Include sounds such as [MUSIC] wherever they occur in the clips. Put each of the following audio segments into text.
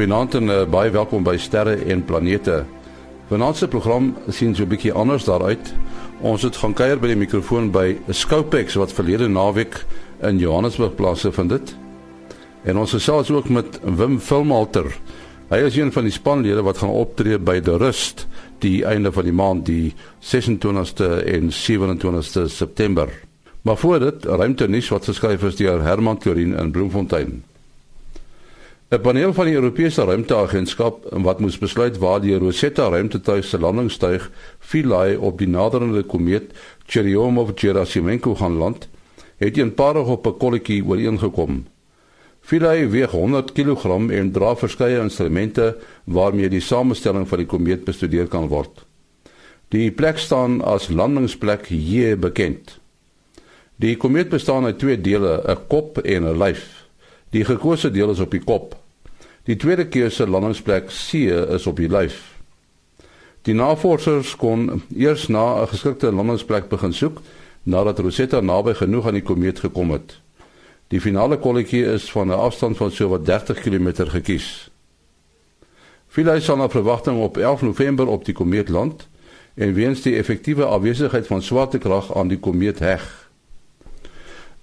Goeienaand en uh, baie welkom by Sterre en Planete. Vanaand se program sien so 'n bietjie anders daaruit. Ons het gaan kuier by die mikrofoon by Scopex wat verlede naweek in Johannesburg plaasgevind dit. En ons gesels ook met Wim Filmalter. Hy is een van die spanlede wat gaan optree by The Rust die einde van die maand die 26ste en 27ste September. Maar voor dit, ruimte nuus wat geskryf is deur Herman Klorin in Bloemfontein. 'n Paneel van die Europese Ruimteagentskap wat moes besluit waar die Rosetta ruimtetuig se landingstuig Philae op die naderende komeet Churyumov-Gerasimenko gaan land, het eenparig op 'n kolletjie ooreengekom. Philae weeg 100 kg en dra verskeie instrumente waarmee die samestelling van die komeet bestudeer kan word. Die plek staan as landingsplek J bekend. Die komeet bestaan uit twee dele, 'n kop en 'n lyf. Die gekose deel is op die kop. Die tweede keuse landingsplek C is op die lyf. Die navorsers kon eers na 'n geskikte landingsplek begin soek nadat Rosetta naby genoeg aan die komeet gekom het. Die finale kolletjie is van 'n afstand van so wat 30 km gekies. Philae sal na verwagting op 11 November op die komeet land en weens die effektiewe afwesigheid van swaartekrag aan die komeet heg.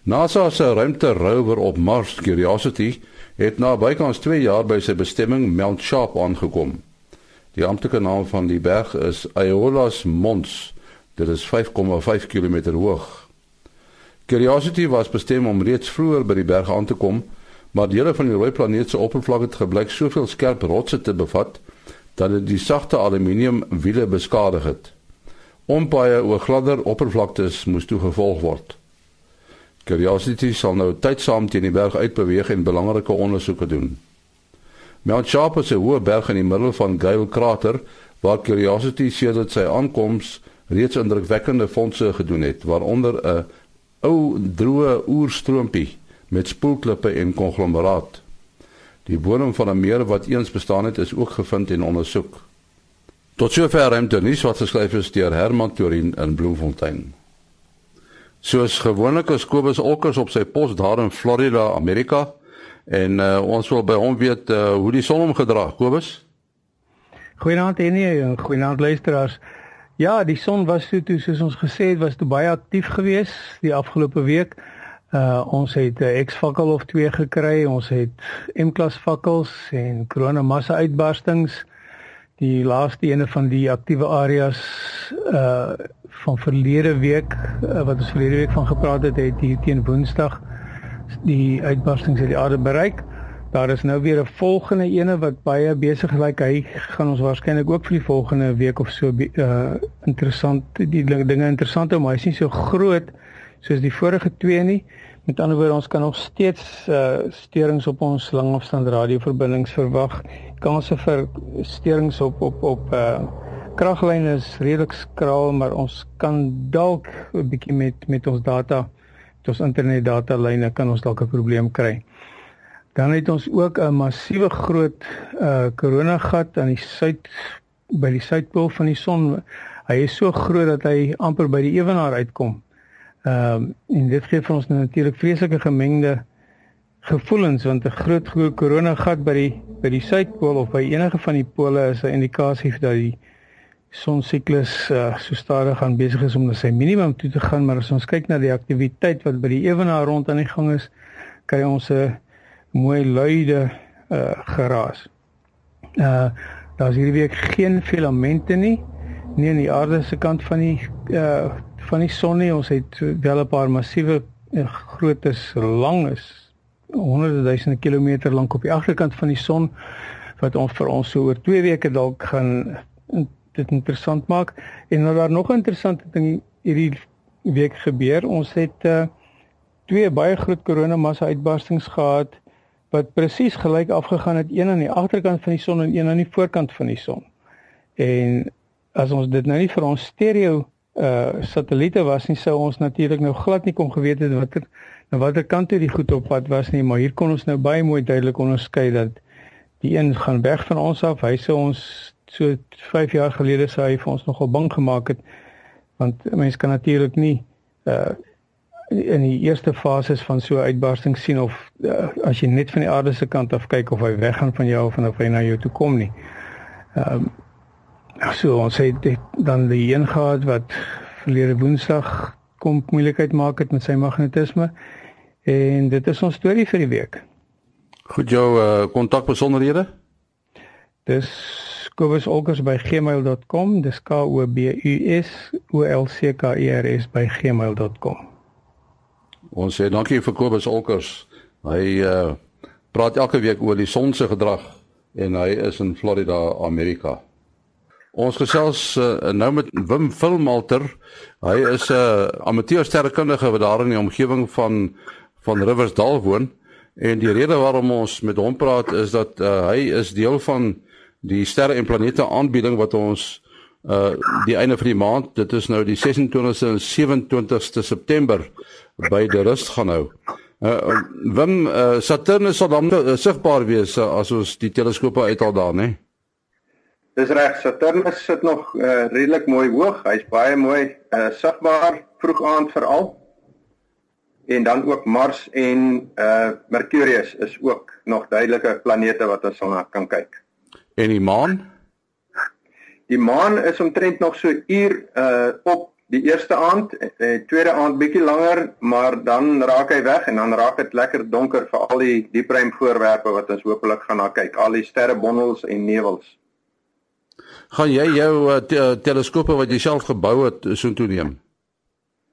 NASA se ruimte-rover op Mars Curiosity het na bykans 2 jaar by sy bestemming Mount Sharp aangekom. Die amptelike naam van die berg is Aeolas Mons. Dit is 5,5 km hoog. Curiosity was bestem om reeds vroeër by die berg aan te kom, maar dele van die rooi planeet se oppervlak het gebleik soveel skerp rotse te bevat dat dit die sagte aluminium wiele beskadig het. Ompaaie oor gladder oppervlaktes moes toegevolg word. Curiosity sal nou tydsaam teen die berg uitbeweeg en belangrike ondersoeke doen. Mount Sharp is 'n hoë berg in die middel van Gale krater waar Curiosity sedert sy aankoms reeds indrukwekkende fondse gedoen het, waaronder 'n ou droë oerstroompie met spoelklippe en konglomeraat. Die bodem van 'n meer wat eens bestaan het, is ook gevind en ondersoek. Tot sover ruimte nuus wat geskryf is deur Herman Torin in Bloemfontein. Soos gewoonlik is Kobus Olkers op sy pos daar in Florida, Amerika en uh, ons wil by hom weet uh, hoe die son omgedra, Kobus. Goeienaand Enie en goeienaand luisteraars. Ja, die son was toe toe soos ons gesê het was toe baie aktief geweest die afgelope week. Uh ons het 'n X-fakkel of twee gekry. Ons het M-klas fakkels en korona massa uitbarstings. Die laaste ene van die aktiewe areas uh van verlede week uh, wat ons verlede week van gepraat het, het hier teen Woensdag die uitbarstings uit die aarde bereik. Daar is nou weer 'n volgende ene wat baie besig lyk. Hy gaan ons waarskynlik ook vir die volgende week of so uh interessant die dinge interessant maar hy's nie so groot soos die vorige twee nie. Met ander woorde, ons kan nog steeds uh steurings op ons langafstand radioverbindings verwag. Kanse vir steurings op op op uh kraglyne is redelik skraal, maar ons kan dalk 'n bietjie met met ons data, met ons internet data lyne kan ons dalk 'n probleem kry. Dan het ons ook 'n massiewe groot uh koronagat aan die suid by die suidpool van die son. Hy is so groot dat hy amper by die ewenaar uitkom. Ehm um, en dit gee vir ons natuurlik vreeslike gemengde gevoelens want 'n groot groot koronagat by die by die suidpool of by enige van die pole is 'n indikasie dat die son siklus uh, so stadig aan besig is om na sy minimum toe te gaan, maar as ons kyk na die aktiwiteit wat by die ewenaar rond aan die gang is, kry ons 'n mooi luide uh geraas. Uh daar's hierdie week geen filamente nie nie aan die aarde se kant van die uh van die son nie. Ons het wel 'n paar massiewe uh, grootes lang is honderde duisende kilometer lank op die agterkant van die son wat ons vir ons so oor 2 weke dalk gaan dit interessant maak. En nou daar nog 'n interessante ding hierdie week gebeur. Ons het uh twee baie groot koronamassa uitbarstings gehad wat presies gelyk afgegaan het een aan die agterkant van die son en een aan die voorkant van die son. En as ons dit nou nie vir ons stereo uh satelliete was nie sou ons natuurlik nou glad nie kon geweet het watter na watter kant toe die goed op pad was nie maar hier kon ons nou baie mooi duidelik onderskei dat die een gaan weg van ons af hy sou ons so 5 jaar gelede sou hy vir ons nogal bang gemaak het want mense kan natuurlik nie uh in die eerste fases van so 'n uitbarsting sien of uh, as jy net van die aarde se kant af kyk of hy weggaan van jou of of hy na jou toe kom nie. Ehm um, so ons het dan die een gehad wat verlede Woensdag kom moeilikheid maak het met sy magnetisme en dit is ons storie vir die week. Goed jou uh, kontak besonderhede? Dis kobusolkers by gmail.com, dis K O B U S O L C K E R S by gmail.com. Ons sê dankie vir Kobus Olkers. Hy uh praat elke week oor die son se gedrag en hy is in Florida, Amerika. Ons gesels uh, nou met Wim Filmalter. Hy is 'n uh, amateur sterrekundige wat daar in die omgewing van van Riversdal woon en die rede waarom ons met hom praat is dat uh, hy is deel van die sterre en planete aanbieding wat ons uh die einde van die maand dit is nou die 26ste en 27ste September by die rust gaan hou. Uh wim uh, Saturnus sal dan uh, sigbaar wees uh, as ons die teleskope uithaal daar, né? Dis reg, Saturnus sit nog uh, redelik mooi hoog. Hy's baie mooi uh, sigbaar vroeg aand veral. En dan ook Mars en uh Mercurius is ook nog duidelike planete wat ons na kan kyk. En die maan? Die maan is omtrent nog so uur uh op die eerste aand, die uh, tweede aand bietjie langer, maar dan raak hy weg en dan raak dit lekker donker vir al die diepruim voorwerpe wat ons hopelik gaan na kyk, al die sterrebondels en nevels. Gaan jy jou uh, te uh, teleskope wat jy self gebou het so toe neem?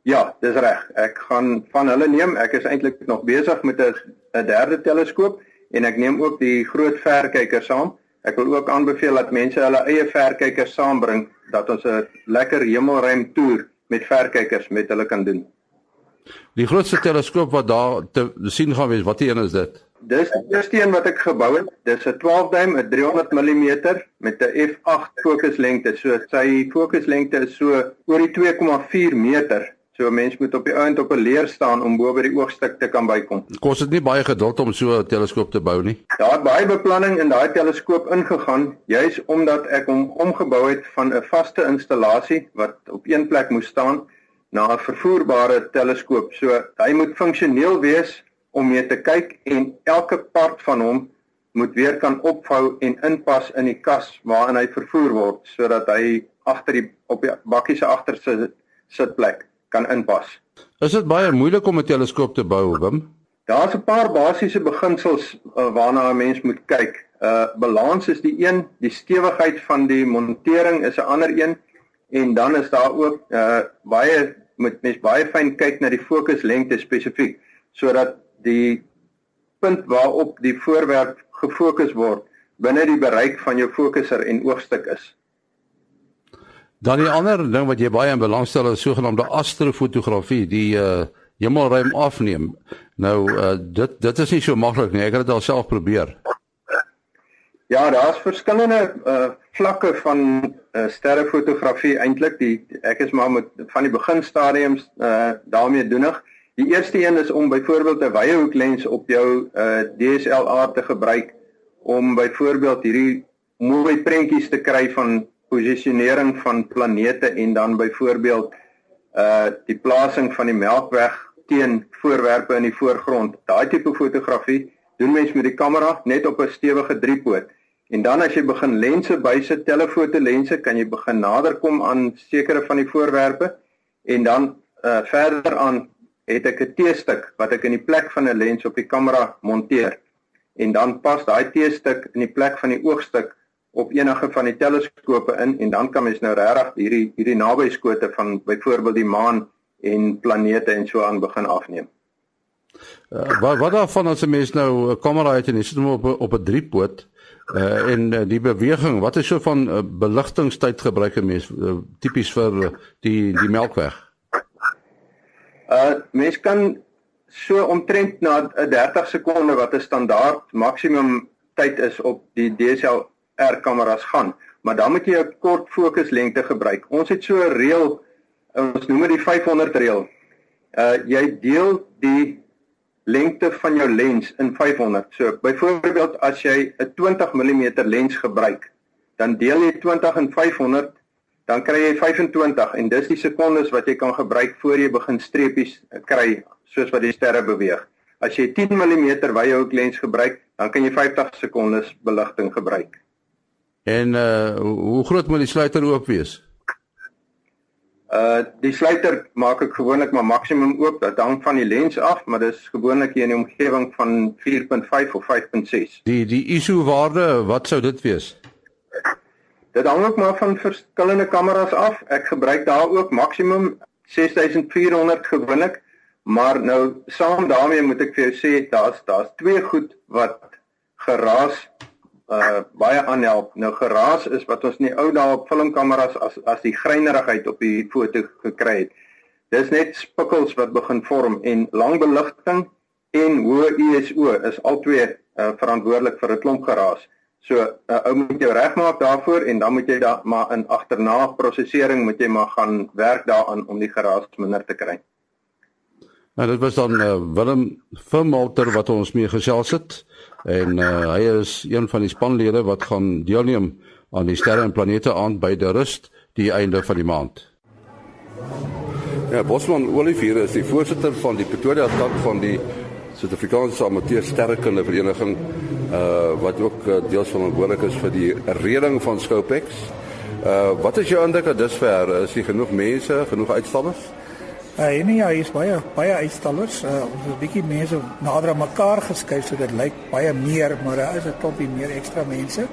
Ja, dis reg. Ek gaan van hulle neem. Ek is eintlik nog besig met 'n derde teleskoop en ek neem ook die groot verkyker saam. Ek wil ook aanbeveel dat mense hulle eie verkykers saambring dat ons 'n lekker hemelruim toer met verkykers met hulle kan doen. Die grootste teleskoop wat daar te sien gaan wees, watter een is dit? Dis die eerste een wat ek gebou het. Dis 'n 12 duim, 'n 300 mm met 'n f8 fokuslengte. So sy fokuslengte is so oor die 2,4 meter. So 'n mens moet op die einde op 'n leer staan om bo by die oogstuk te kan bykom. Kos dit nie baie geduld om so 'n teleskoop te bou nie? Daar het baie beplanning in daai teleskoop ingegaan, juis omdat ek hom omgebou het van 'n vaste installasie wat op een plek moes staan na 'n vervoerbare teleskoop. So hy moet funksioneel wees om mee te kyk en elke part van hom moet weer kan opvou en inpas in die kas waarin hy vervoer word sodat hy agter die op die bakkie se agterste sitplek kan inpas. Is dit baie moeilik om 'n teleskoop te bou, Wim? Daar's 'n paar basiese beginsels uh, waarna 'n mens moet kyk. Uh balans is die een, die stewigheid van die montering is 'n ander een en dan is daar ook uh baie moet mens baie fyn kyk na die fokuslengte spesifiek sodat die punt waarop die voorwerp gefokus word binne die bereik van jou fokuser en oogstuk is. Dan die ander ding wat jy baie in belangstel is sogenaamde astrofotografie, die uh hemelruim afneem. Nou uh dit dit is nie so maklik nie. Ek het dit al self probeer. Ja, daar's verskillende uh vlakke van uh sterrefotografie eintlik. Die ek is maar met van die beginstadiums uh daarmee doenig. Die eerste een is om byvoorbeeld 'n wye hoek lens op jou uh DSLR te gebruik om byvoorbeeld hierdie mooi prentjies te kry van posisionering van planete en dan byvoorbeeld uh die plasing van die Melkweg teen voorwerpe in die voorgrond. Daai tipe fotografie doen mens met die kamera net op 'n stewige driepoot. En dan as jy begin lense bysit, telefoto lense, kan jy begin naderkom aan sekere van die voorwerpe en dan uh verder aan het ek 'n T-stuk wat ek in die plek van 'n lens op die kamera monteer. En dan pas daai T-stuk in die plek van die oogstuk op enige van die teleskope in en dan kan mens nou regtig hierdie hierdie nabyskote van byvoorbeeld die maan en planete en so aan begin afneem. Uh, wat wat daarvan as 'n mens nou 'n kamera het en jy sit hom op op 'n driepoot uh, en uh, die beweging, wat is so van uh, beligtingstyd gebruik 'n mens uh, tipies vir die die Melkweg? Uh mens kan so omtrent na 'n 30 sekonde wat 'n standaard maksimum tyd is op die DSLR kameras gaan, maar dan moet jy 'n kort fokuslengte gebruik. Ons het so 'n reël, ons noem dit die 500 reël. Uh jy deel die lengte van jou lens in 500. So byvoorbeeld as jy 'n 20 mm lens gebruik, dan deel jy 20 in 500 dan kry jy 25 en dis die sekondes wat jy kan gebruik voor jy begin streepies kry soos wat die sterre beweeg. As jy 10 mm wye hoek lens gebruik, dan kan jy 50 sekondes beligting gebruik. En uh hoe groot moet die sluiter oop wees? Uh die sluiter maak ek gewoonlik maar maksimum oop, dit hang van die lens af, maar dis gewoonlik hier in die omgewing van 4.5 of 5.6. Die die ISO waarde, wat sou dit wees? Dit hang ook maar van verskillende kameras af. Ek gebruik daar ook maksimum 6400 gewoonlik, maar nou saam daarmee moet ek vir jou sê daar's daar's twee goed wat geraas uh baie aanhelp. Nou geraas is wat ons in die ou dae op filmkameras as as die greinerigheid op die foto gekry het. Dis net spikkels wat begin vorm en lang beligting en hoë ISO is albei uh, verantwoordelik vir 'n klomp geraas. So 'n uh, ou moet jou regmaak daarvoor en dan moet jy da maar in agterna prosesering moet jy maar gaan werk daaraan om die geraas minder te kry. Nou dit was dan uh, Willem Vermouter wat ons mee gesels het en uh, hy is een van die spanlede wat gaan deelneem aan die sterre en planete aand by die rust die einde van die maand. Ja, Bosman Olivier is die voorsitter van die Pretoria tak van die Suid-Afrikaanse Amateur Sterrekunde Vereniging uh wat ook uh, deels verantwoordelik is vir die reding van Scopex. Uh wat is jou indruk dat dusver is hier genoeg mense, genoeg uitstallers? Uh nee, ja, hier is baie baie uitstallers. Uh ons het 'n bietjie mense nader aan mekaar geskuif so dit lyk baie meer, maar daar is 'n klompie meer ekstra mense.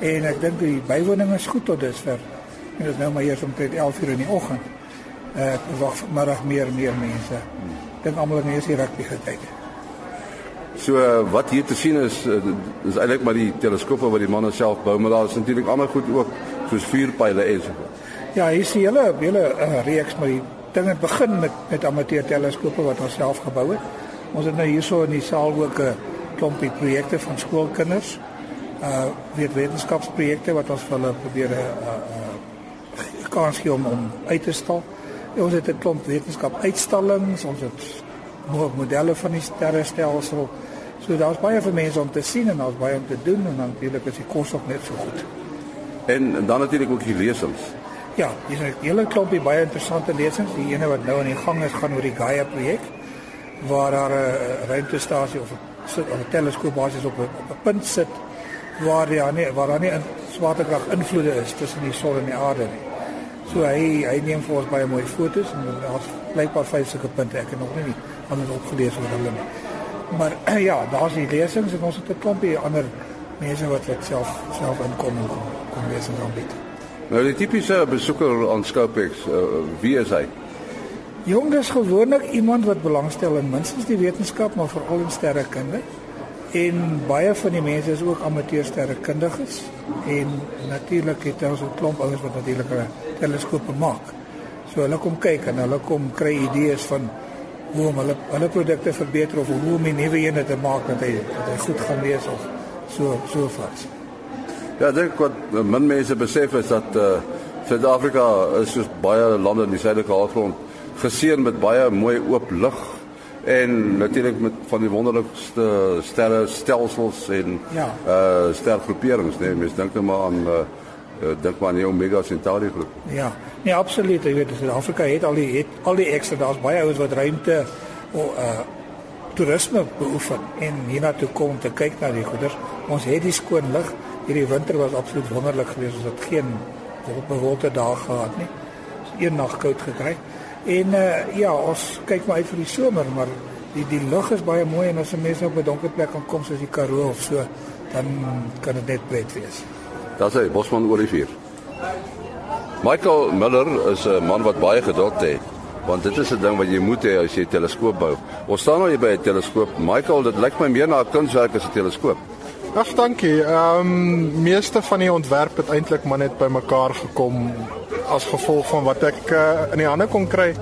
En ek dink die bywoning is goed tot dusver. Dit is nou maar eers omtrent 11:00 in die oggend. Uh ek wag vanmiddag meer meer mense. Ek dink almal het net hier rugby gekyk. So uh, wat hier te sien is uh, is eintlik maar die teleskope wat die manne self bou, maar daar is natuurlik ander goed ook soos vuurpyle en so. Ja, hier is die hele hele uh, reeks maar die ding het begin met met amateur teleskope wat ons self gebou het. Ons het nou hierso in die saal ook 'n klompie projekte van skoolkinders. Uh weet wetenskapsprojekte wat ons vir hulle probeer 'n uh, uh, kans gee om om uit te stal. En ons het 'n klomp wetenskap uitstallings, ons het modelle van die sterrestelsel. So daar's baie vir mense om te sien en daar's baie om te doen en natuurlik is die kos ook net so goed. En, dan natuurlik ook die lesings. Ja, dis 'n hele klompie baie interessante lesings. Die ene wat nou aan die gang is gaan oor die Gaia projek waar daar 'n ruimtestasie of 'n teleskoop basies op 'n punt sit waar daar nie waar daar nie 'n swaartekrag invloede is tussen die son en die aarde nie. So hy hy neem vir ons baie mooi foto's en daar's blykbaar vyf sulke punte ek het nog nie aan het opgelees oor hulle nie. Maar [CLEARS THROAT] ja, daar's die lesings en ons het 'n klompie ander mense wat wat self self inkom en kom, kom lesings aanbied. Nou die tipiese besoeker aan Scopex, uh, wie is hy? Jong is gewoonlik iemand wat belangstel in minstens die wetenskap, maar veral in sterrekunde. En baie van die mense is ook amateur sterrekundiges en natuurlik het ons 'n klomp ouens wat natuurlik 'n teleskoop maak. So hulle kom kyk en hulle kom kry idees van hoe om hulle hulle produkte verbeter of hoe om 'n nuwe een te maak dat hy dat hy goed gaan wees of so so vars. Ja, dink wat min mense besef is dat uh Suid-Afrika is soos baie lande in die suidelike halfrond geseën met baie mooi oop lug en natuurlik met van die wonderlikste sterre stelsels en ja. uh stergroeperings, nee, mense dink net maar aan uh, dink maar aan die Omega Centauri groep. Ja. Nee, absoluut. Jy weet, Suid-Afrika het al die het al die ekstra, daar's baie ouens wat ruimte oh, uh toerisme beoefen en hiernatoe kom te kyk na die goeder. Ons het die skoon lug. Hierdie winter was absoluut wonderlik geweest. Ons het geen bewolkte dae gehad nie. Ons een nag koud gekry. En uh ja, ons kyk maar uit vir die somer, maar die die lug is baie mooi en as 'n mens op 'n donker plek kan kom soos die Karoo of so, dan kan dit net pret wees. Daar's hy, Bosman Olivier. Michael Miller is 'n man wat baie geduld het, want dit is 'n ding wat jy moet hê as jy 'n teleskoop bou. Ons staan nou hier by 'n teleskoop. Michael, dit lyk my meer na 'n kunswerk as 'n teleskoop. Ag, dankie. Ehm um, meeste van die ontwerp het eintlik maar net bymekaar gekom as gevolg van wat ek uh, in die hande kon kry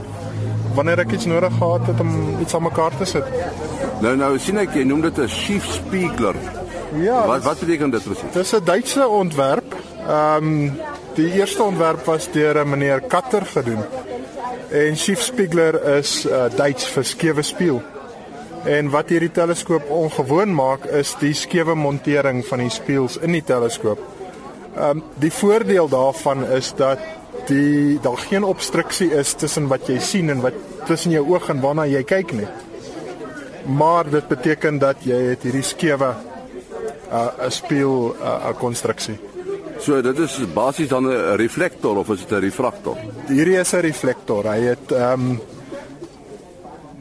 wanneer ek iets nodig gehad het om iets aan mekaar te sit. Nou nou sien ek jy noem dit 'n Schiff Spiegler. Ja. Wat wat beteken dit presies? Dis 'n Duitse ontwerp. Ehm um, die eerste ontwerp was deur 'n meneer Katter gedoen. En Schiffspiegler is uh, Duits vir skewe spieël. En wat hierdie teleskoop ongewoon maak is die skewe montering van die spieëls in die teleskoop. Ehm um, die voordeel daarvan is dat die daar geen obstruksie is tussen wat jy sien en wat tussen jou oog en waarna jy kyk nie. Maar dit beteken dat jy het hierdie skewe 'n uh, spieël 'n uh, konstruksie. So dit is basies dan 'n reflektor of is dit 'n refraktor? Hierdie is 'n reflektor. Hy het ehm um,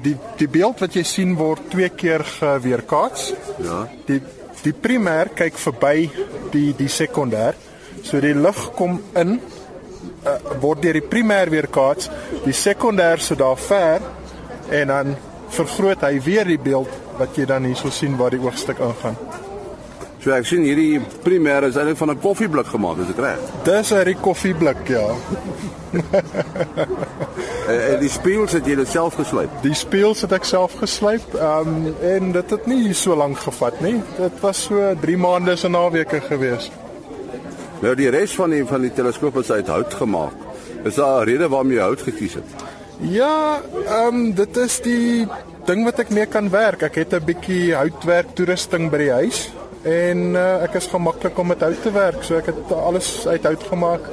die die beeld wat jy sien word twee keer geweerkaats. Ja. Die die primêr kyk verby die die sekondêr. So die lig kom in uh, word deur die primêr weerkaats, die sekondêr sit daar ver en dan vergroot hy weer die beeld wat jy dan hierso sien waar die oogstuk ingaan. So ek sien hierdie primêr is eintlik van 'n koffieblik gemaak, is dit reg? Dis 'n koffieblik, ja. [LAUGHS] en die spieëls het jy dit self geslyp. Die spieëls het ek self geslyp. Ehm um, en dit het nie so lank gevat nie. Dit was so 3 maande se naweke gewees. Nou die res van die van die teleskoop is uit hout gemaak. Is daar 'n rede waarom jy hout gekies het? Ja, ehm um, dit is die ding wat ek mee kan werk. Ek het 'n bietjie houtwerk toerusting by die huis en uh, ek is gemaklik om met hout te werk. So ek het alles uit hout gemaak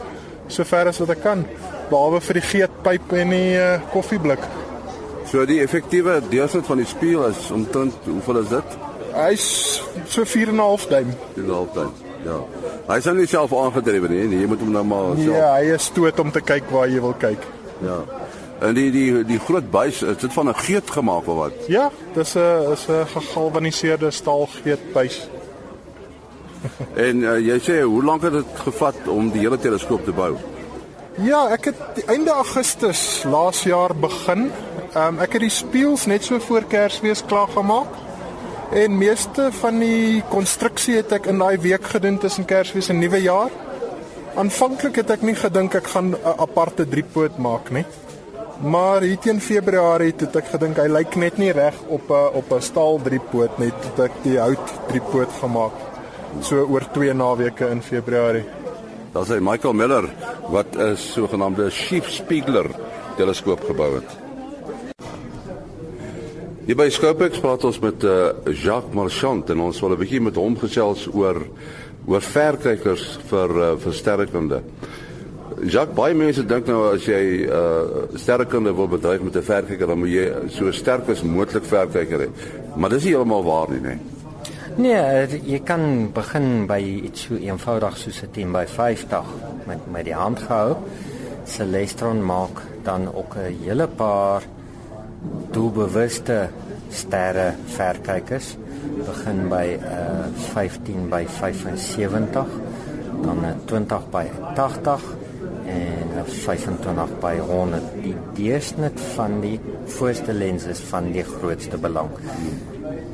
sover as wat ek kan, behalwe vir die geetpyp en die uh, koffieblik. So die effektiewe deursnit van die spieël is omtrent hoeveel is dit? Hy's so 4 en 'n half duim. 4 en 'n half duim. Ja. Hy is nou nie self aangedrewe nie, nee, jy moet hom nou maar self. Ja, hy is stoot om te kyk waar jy wil kyk. Ja. En die die die groot buis, is dit van 'n geet gemaak of wat? Ja, dis 'n is 'n gegalvaniseerde staalgeetbuis. [LAUGHS] en uh, jy sê hoe lank het dit gevat om die hele teleskoop te bou? Ja, ek het einde Augustus laas jaar begin. Ehm um, ek het die spieëls net so voor Kersfees klaar gemaak. En meeste van die konstruksie het ek in daai week gedoen tussen Kersfees en Nuwejaar. Aanvanklik het ek nie gedink ek gaan 'n aparte driepoot maak nie. Maar hier teen Februarie het ek gedink hy lyk net nie reg op 'n op 'n staal driepoot net dat ek die hout driepoot gemaak het so oor 2 naweke in Februarie. Daar sê Michael Miller wat 'n sogenaamde Schiff Spiegler teleskoop gebou het. Hier by Scopex praat ons met uh, Jacques Marchand en ons wil 'n bietjie met hom gesels oor oor verkykers vir uh, vir sterrekunde. Jacques, baie mense dink nou as jy uh, sterrekunde wil bedryf met 'n verkyker dan moet jy so sterk as moontlik verkyker hê. Maar dis nie heeltemal waar nie, nee. Nee, jy kan begin by iets so eenvoudig soos 'n 10 by 50 met met die hand gehou. Celestron maak dan ook 'n hele paar doelbewuste sterre verkykers. Begin by 'n uh, 15 by 75, dan 'n 20 by 80 en 'n 25 by 100. Die deursnit van die voorste lens is van die grootste belang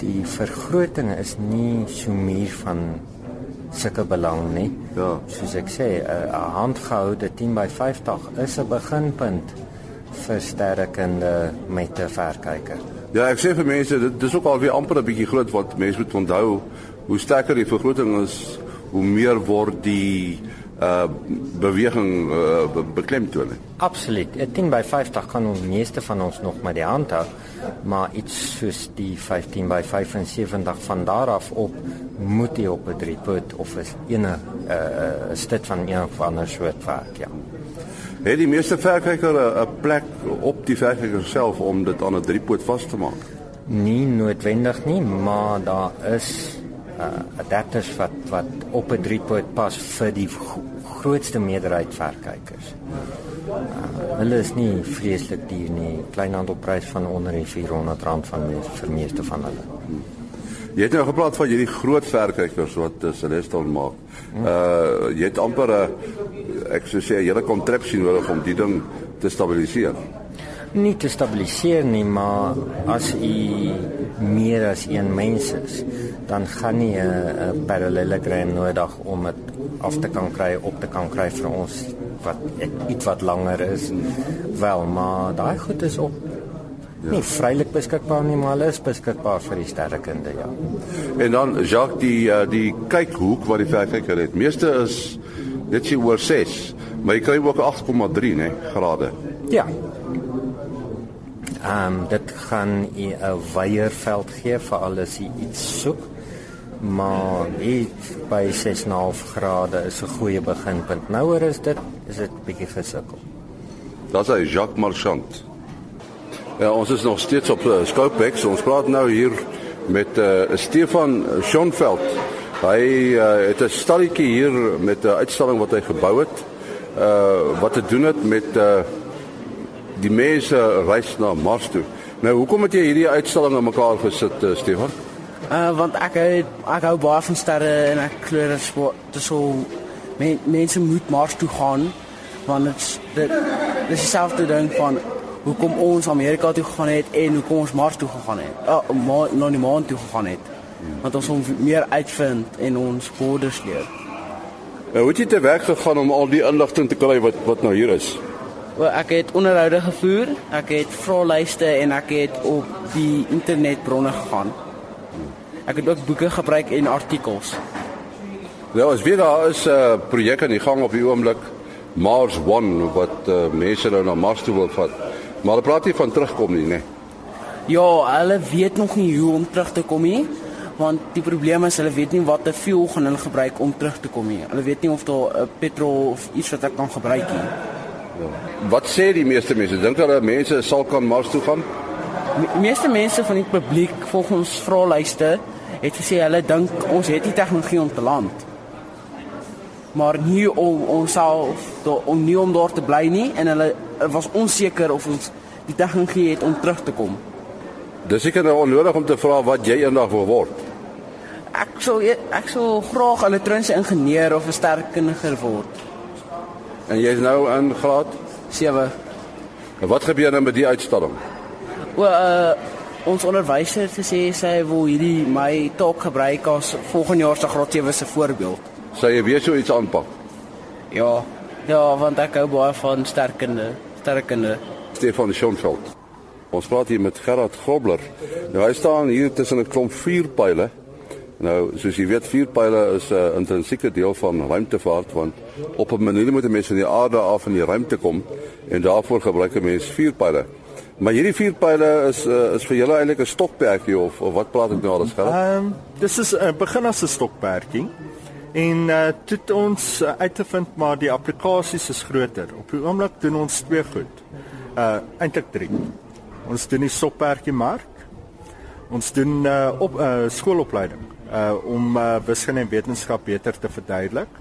die vergroting is nie so meer van sulke belang nie. Ja. Soos ek sê, 'n handgehoude 10 by 50 is 'n beginpunt vir sterrekunde met 'n verkyker. Ja, ek sê vir mense dit dis ook al weer amper 'n bietjie groot wat mense moet onthou hoe sterker die vergroting is, hoe meer word die uh beweging uh, beklemtoon. Absoluut. 'n 10 by 50 kan ons meeste van ons nog met die hand hou, maar iets soos die 15 by 75 van daar af op moet jy op 'n driepoot of is ene 'n uh, stit van een of ander soort werk, ja. Het die meeste verkyker 'n plek op die verkyker self om dit aan 'n driepoot vas te maak? Nie noodwendig nie, maar daar is uh adapters wat wat op 'n driepoot pas vir die grootste meerderheid verkykers. Uh, hulle is nie vreeslik duur nie. Kleinhandelprys van onder die R400 van mees, vir meeste van hulle. Jy het nou gepraat van hierdie groot verkykers wat uh, Celestion maak. Uh jy het amper 'n ek sou sê 'n hele kontrapsie nodig om die ding te stabiliseer nie te stabiliseer nie, maar as u meer as een mens is, dan gaan nie 'n parallelogram nodig om dit af te kan kry op te kan kry vir ons wat iets wat langer is. Wel, maar daai goed is op Ja. Nie vrylik beskikbaar nie, maar hulle is beskikbaar vir die sterrekunde, ja. En dan Jacques die uh, die kykhoek wat die verkyker het. Meeste is net sy oor 6, maar jy kry ook 8,3, né, grade. Ja, Ehm um, dit gaan 'n wyeer veld gee vir alles iets soek. Maar iets by 6.5 grade is 'n goeie beginpunt. Nouer is dit is dit bietjie gesukkel. Daar's hy Jacques Marchand. Ja, ons is nog steeds op uh, Scopex. Ons praat nou hier met uh, Stefan Schonveld. Hy uh, het 'n stalletjie hier met 'n uitstalling wat hy gebou het. Uh wat te doen het met uh die mense reis na Mars toe. Nou, hoekom het jy hierdie uitstalling in mekaar gesit, uh, Stefan? Uh want ek het, ek hou baie van sterre en ek glo dat dit so men, mense moet Mars toe gaan want dit dit dis dieselfde ding van hoekom ons Amerika toe gegaan het en hoekom ons Mars toe gegaan het. Uh, ma, na die maan toe gegaan het. Want ons wil meer uitvind en ons borders leer. Nou, hoe het jy te werk gegaan om al die inligting te kry wat wat nou hier is? Wel, ek het onderhoude gevoer, ek het vraelyste en ek het op die internetbronne gegaan. Ek het ook boeke gebruik en artikels. Nou, as weer daar is 'n uh, projek aan die gang op die oomblik Mars One wat uh, mense nou na Mars toe wil vat. Maar hulle praat nie van terugkom nie, né? Ja, hulle weet nog nie hoe om terug te kom nie, want die probleem is hulle weet nie wat te veel gaan hulle gebruik om terug te kom nie. Hulle weet nie of daar 'n uh, petrol of iets wat ek kan gebruik nie. Ja. Wat sê die meeste mense? Dink hulle mense sal kan Mars toe gaan? Die meeste mense van die publiek volgens vraelyste het gesê hulle dink ons het die tegnologie om te land. Maar nie om onsself om nie om daar te bly nie en hulle was onseker of ons die tegnologie het om terug te kom. Dis seker nou onnodig om te vra wat jy eendag wil word. Ek sou ek sou graag 'n elektroniese ingenieur of 'n sterkkundige word. En jy's nou in graad 7. En wat gebeur nou met die uitstalling? O, uh ons onderwyser het gesê sy wil hierdie my taak gebruik as volgende jaar se graad 7 se voorbeeld. Sou jy weer so iets aanpak? Ja. Ja, want ek hou baie van sterkkunde, sterkkunde. Stefan Schonfeld. Ons praat hier met Gerard Grobler. Nou hy staan hier tussen 'n klomp vuurpyle. Nou, soos jy weet, vuurpyle is 'n uh, intrinsieke deel van ruimtevaart want op 'n manier moet 'n mens van die aarde af in die ruimte kom en daarvoor gebruik 'n mens vuurpyle. Maar hierdie vuurpyle is uh, is vir julle eintlik 'n stokperdjie of of wat praat ek nou alles Gerard? Ehm um, dis is 'n uh, begin as 'n stokperdjie. En uh dit ons uh, uit te vind maar die applikasies is groter. Op die oomblik doen ons twee goed. Uh eintlik drie. Ons doen die stokperdjie mark. Ons doen uh op uh, skoolopleiding uh om uh, wiskunde en wetenskap beter te verduidelik.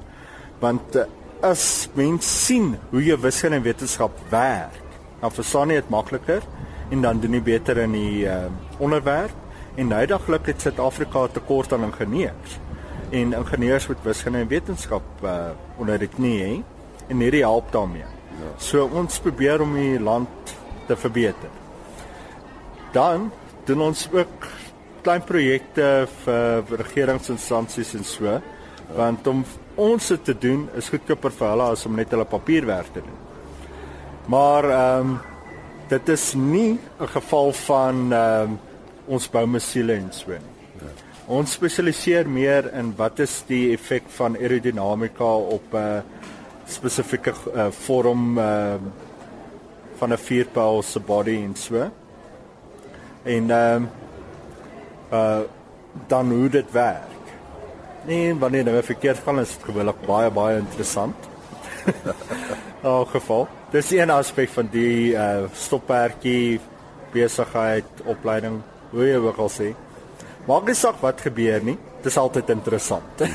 Want uh, as mens sien hoe jy wiskunde en wetenskap werk, dan verstaan jy dit makliker en dan doen jy beter in die uh onderwerp. En noudaglik het Suid-Afrika tekort aan ingenieurs. En ingenieurs met wiskunde en wetenskap uh onder die knie hè en hierdie help daarmee. Ja. So ons probeer om die land te verbeter. Dan doen ons ook klein projekte vir regeringsinstansies en so want om ons dit te doen is goedkoper vir hulle as om net hulle papierwerk te doen. Maar ehm um, dit is nie 'n geval van ehm um, ons bou mesiele en so nie. Ja. Ons spesialiseer meer in wat is die effek van aerodinamika op 'n uh, spesifieke uh, vorm uh, van 'n vierpyl se body en so. En ehm um, uh dan hoe dit werk. Nee, wanneer dinge verkeerd gaan is dit gewoonlik baie baie interessant. In elk geval, dis een aspek van die uh stoppertjie besigheid, opleiding, hoe jy ook al sê. Maak nie saak wat gebeur nie, dis altyd interessant. [LAUGHS]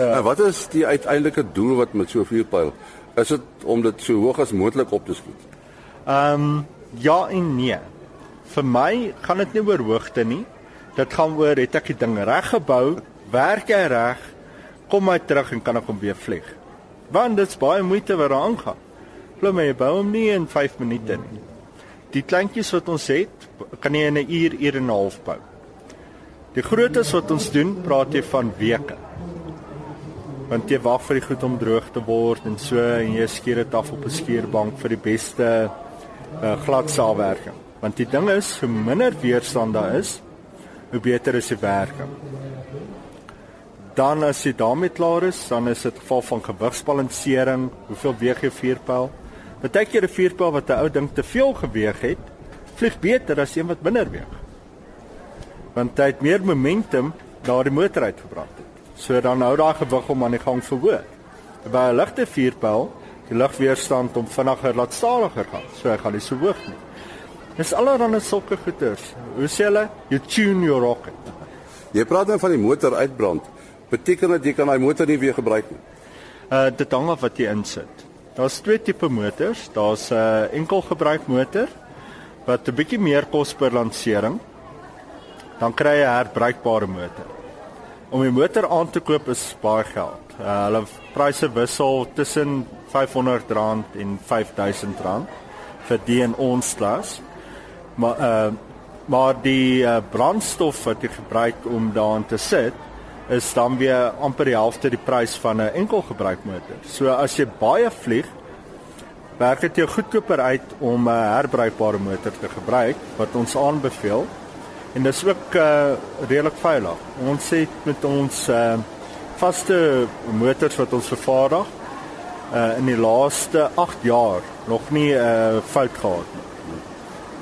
Ja. Uh, wat is die uiteindelike doel wat met so 'n vuurpyl? Is dit om dit so hoog as moontlik op te skiet? Ehm um, ja en nee. Vir my gaan dit nie oor hoogte nie. Dit gaan oor het ek die ding reg gebou, werk hy reg, kom hy terug en kan ek hom weer vlieg. Want dit's baie moeite wat daaraan gaan. Glo my, jy bou hom nie in 5 minute nie. Die kleintjies wat ons het, kan jy in 'n uur, uur en 'n half bou. Die grootes wat ons doen, praat jy van weke. Want jy wag vir die goed om droog te word en so en jy skeer dit af op 'n skeerbank vir die beste uh, gladsaafwerking. Want die ding is, hoe minder weerstand daar is, hoe beter is die werking. Dan as jy daarmee klaar is, dan is dit geval van gewigsbalansering, hoeveel weeg jy vuurpyl? Partykeer 'n vuurpyl wat 'n ou ding te veel geweeg het, vlieg beter as een wat minder weeg. Want hy het meer momentum daar die motor uitgebrand het. So dan hou daai gewig om aan die gang verhoog. By 'n ligte vuurpyl, die lugweerstand om vinniger laat stadiger gaan, so hy gaan nie so hoog nie. Dis allerhande sulke goeters. Hoe sê hulle? You tune your rocket. Jy praat nou van die motor uitbrand. Beteken dit jy kan daai motor nie weer gebruik nie? Uh dit hang af wat jy insit. Daar's twee tipe motors. Daar's 'n uh, enkel gebruik motor wat 'n bietjie meer kos per lansering. Dan kry jy 'n herbruikbare motor. Om 'n motor aan te koop is baie geld. Uh, hulle pryse wissel tussen R500 en R5000 vir die en ons klas. Maar uh maar die uh, brandstof wat jy gebruik om daarin te sit is dan weer amper die helfte die prys van 'n enkel gebruikmotor. So as jy baie vlieg, werk dit jou goedkoper uit om 'n herbruikbare motor te gebruik wat ons aanbeveel. En dis ook uh redelik veilig. Ons het met ons uh vaste motors wat ons vervaardig uh in die laaste 8 jaar nog nie 'n uh, fout gehad nie.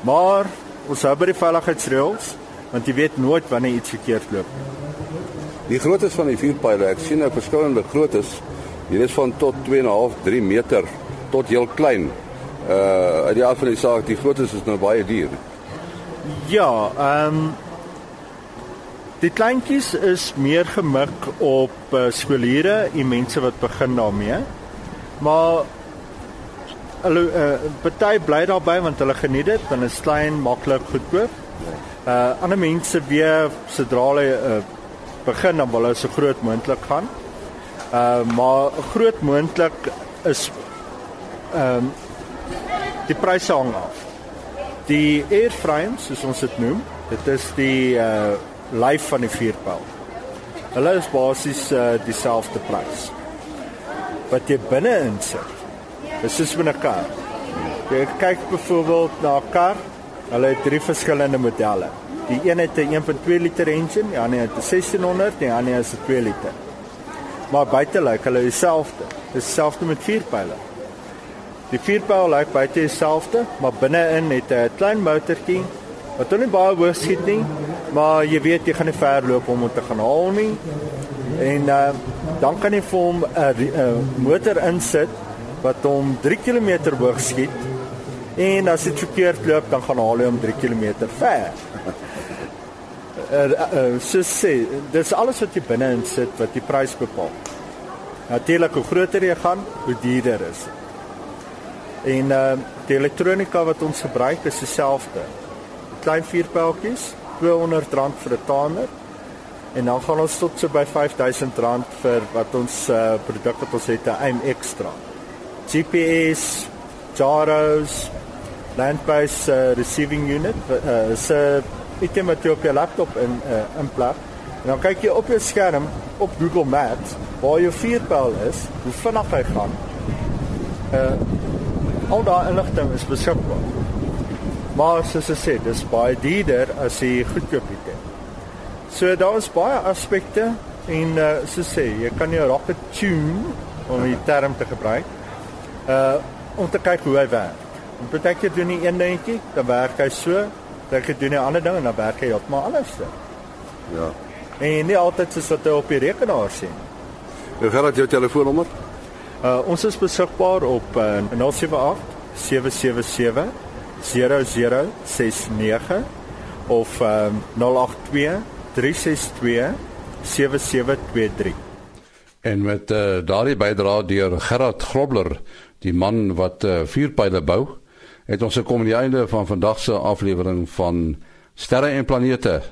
Maar ons hou by die veiligheidsreëls want jy weet nooit wanneer iets verkeerd loop. Die groottes van die vuurpyle, ek sien nou verskillende groottes. Hier is van tot 2.5, 3 meter tot heel klein. Uh uit die aard van die saak, die groottes is nou baie duur. Ja, ehm um, die kleintjies is meer gemik op uh, skooliere en mense wat begin daarmee. Maar hulle uh, party bly daarbey want hulle geniet dit, want dit is klein, maklik, goedkoop. Uh ander mense weer sodra hulle uh, begin dan wil hulle so groot moontlik gaan. Uh maar groot moontlik is ehm um, die pryse hang af. Die airframes soos ons dit noem, dit is die uh lyf van die vuurpyl. Hulle is basies uh dieselfde prys. Wat jy binne insit. Dis soos met 'n kar. Jy kyk byvoorbeeld na 'n kar, hulle het drie verskillende modelle. Die een het 'n 1.2 liter engine, die ander het 'n 1600, die ander is 'n 2 liter. Maar buite lyk hulle dieselfde. Dis dieselfde met vuurpyle. Die vuurpyl lyk buite dieselfde, maar binne-in het 'n klein motortjie wat nie baie hoog skiet nie, maar jy weet jy gaan nie ver loop om hom te gaan haal nie. En uh, dan kan jy vir hom 'n motor insit wat hom 3 km hoog skiet. En as dit verkeerd loop, dan gaan haal hy hom 3 km ver. Uh, uh, sê, dis alles wat jy binne insit wat die prys bepaal. Natuurlik hoe groter jy gaan, hoe duurder is dit. En uh die elektronika wat ons gebruik is dieselfde. Klein vuurpyltjies, R200 vir 'n tamer. En dan gaan ons tot so by R5000 vir wat ons uh produk wat ons het 'n aim extra. GPS, gyros, land-based uh, receiving unit, uh so item wat jy op jou laptop in uh inplug. En dan kyk jy op jou skerm op Google Maps waar jou vuurpyl is, hoe vinnig hy gaan. Uh al daai inligting is beskikbaar. Maar soos ek sê, dis baie duurder as jy goedkoop het. So daar is baie aspekte en uh, soos sê, jy kan jou rocket tune om die term te gebruik. Uh om te kyk hoe hy werk. En partykeer doen jy een dingetjie, dan werk hy so, dan jy doen jy 'n ander ding en dan werk hy heeltemal anders. Ja. En nie altyd soos wat hy op die rekenaar sien. Hoe gaan dit jou telefoonnommer? Uh ons is beskikbaar op uh, 078 777 0069 of um, 082 362 7723. En met uh, daardie bydrae deur Gerard Grobler, die man wat uh, vuurpyle bou, het ons gekom aan die einde van vandag se aflewering van Sterre en Planete.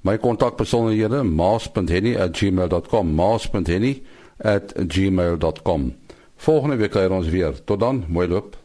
My kontakbesonderhede maas.henny@gmail.com maas.henny@gmail.com Volgende week kuier ons weer. Tot dan, mooi loop.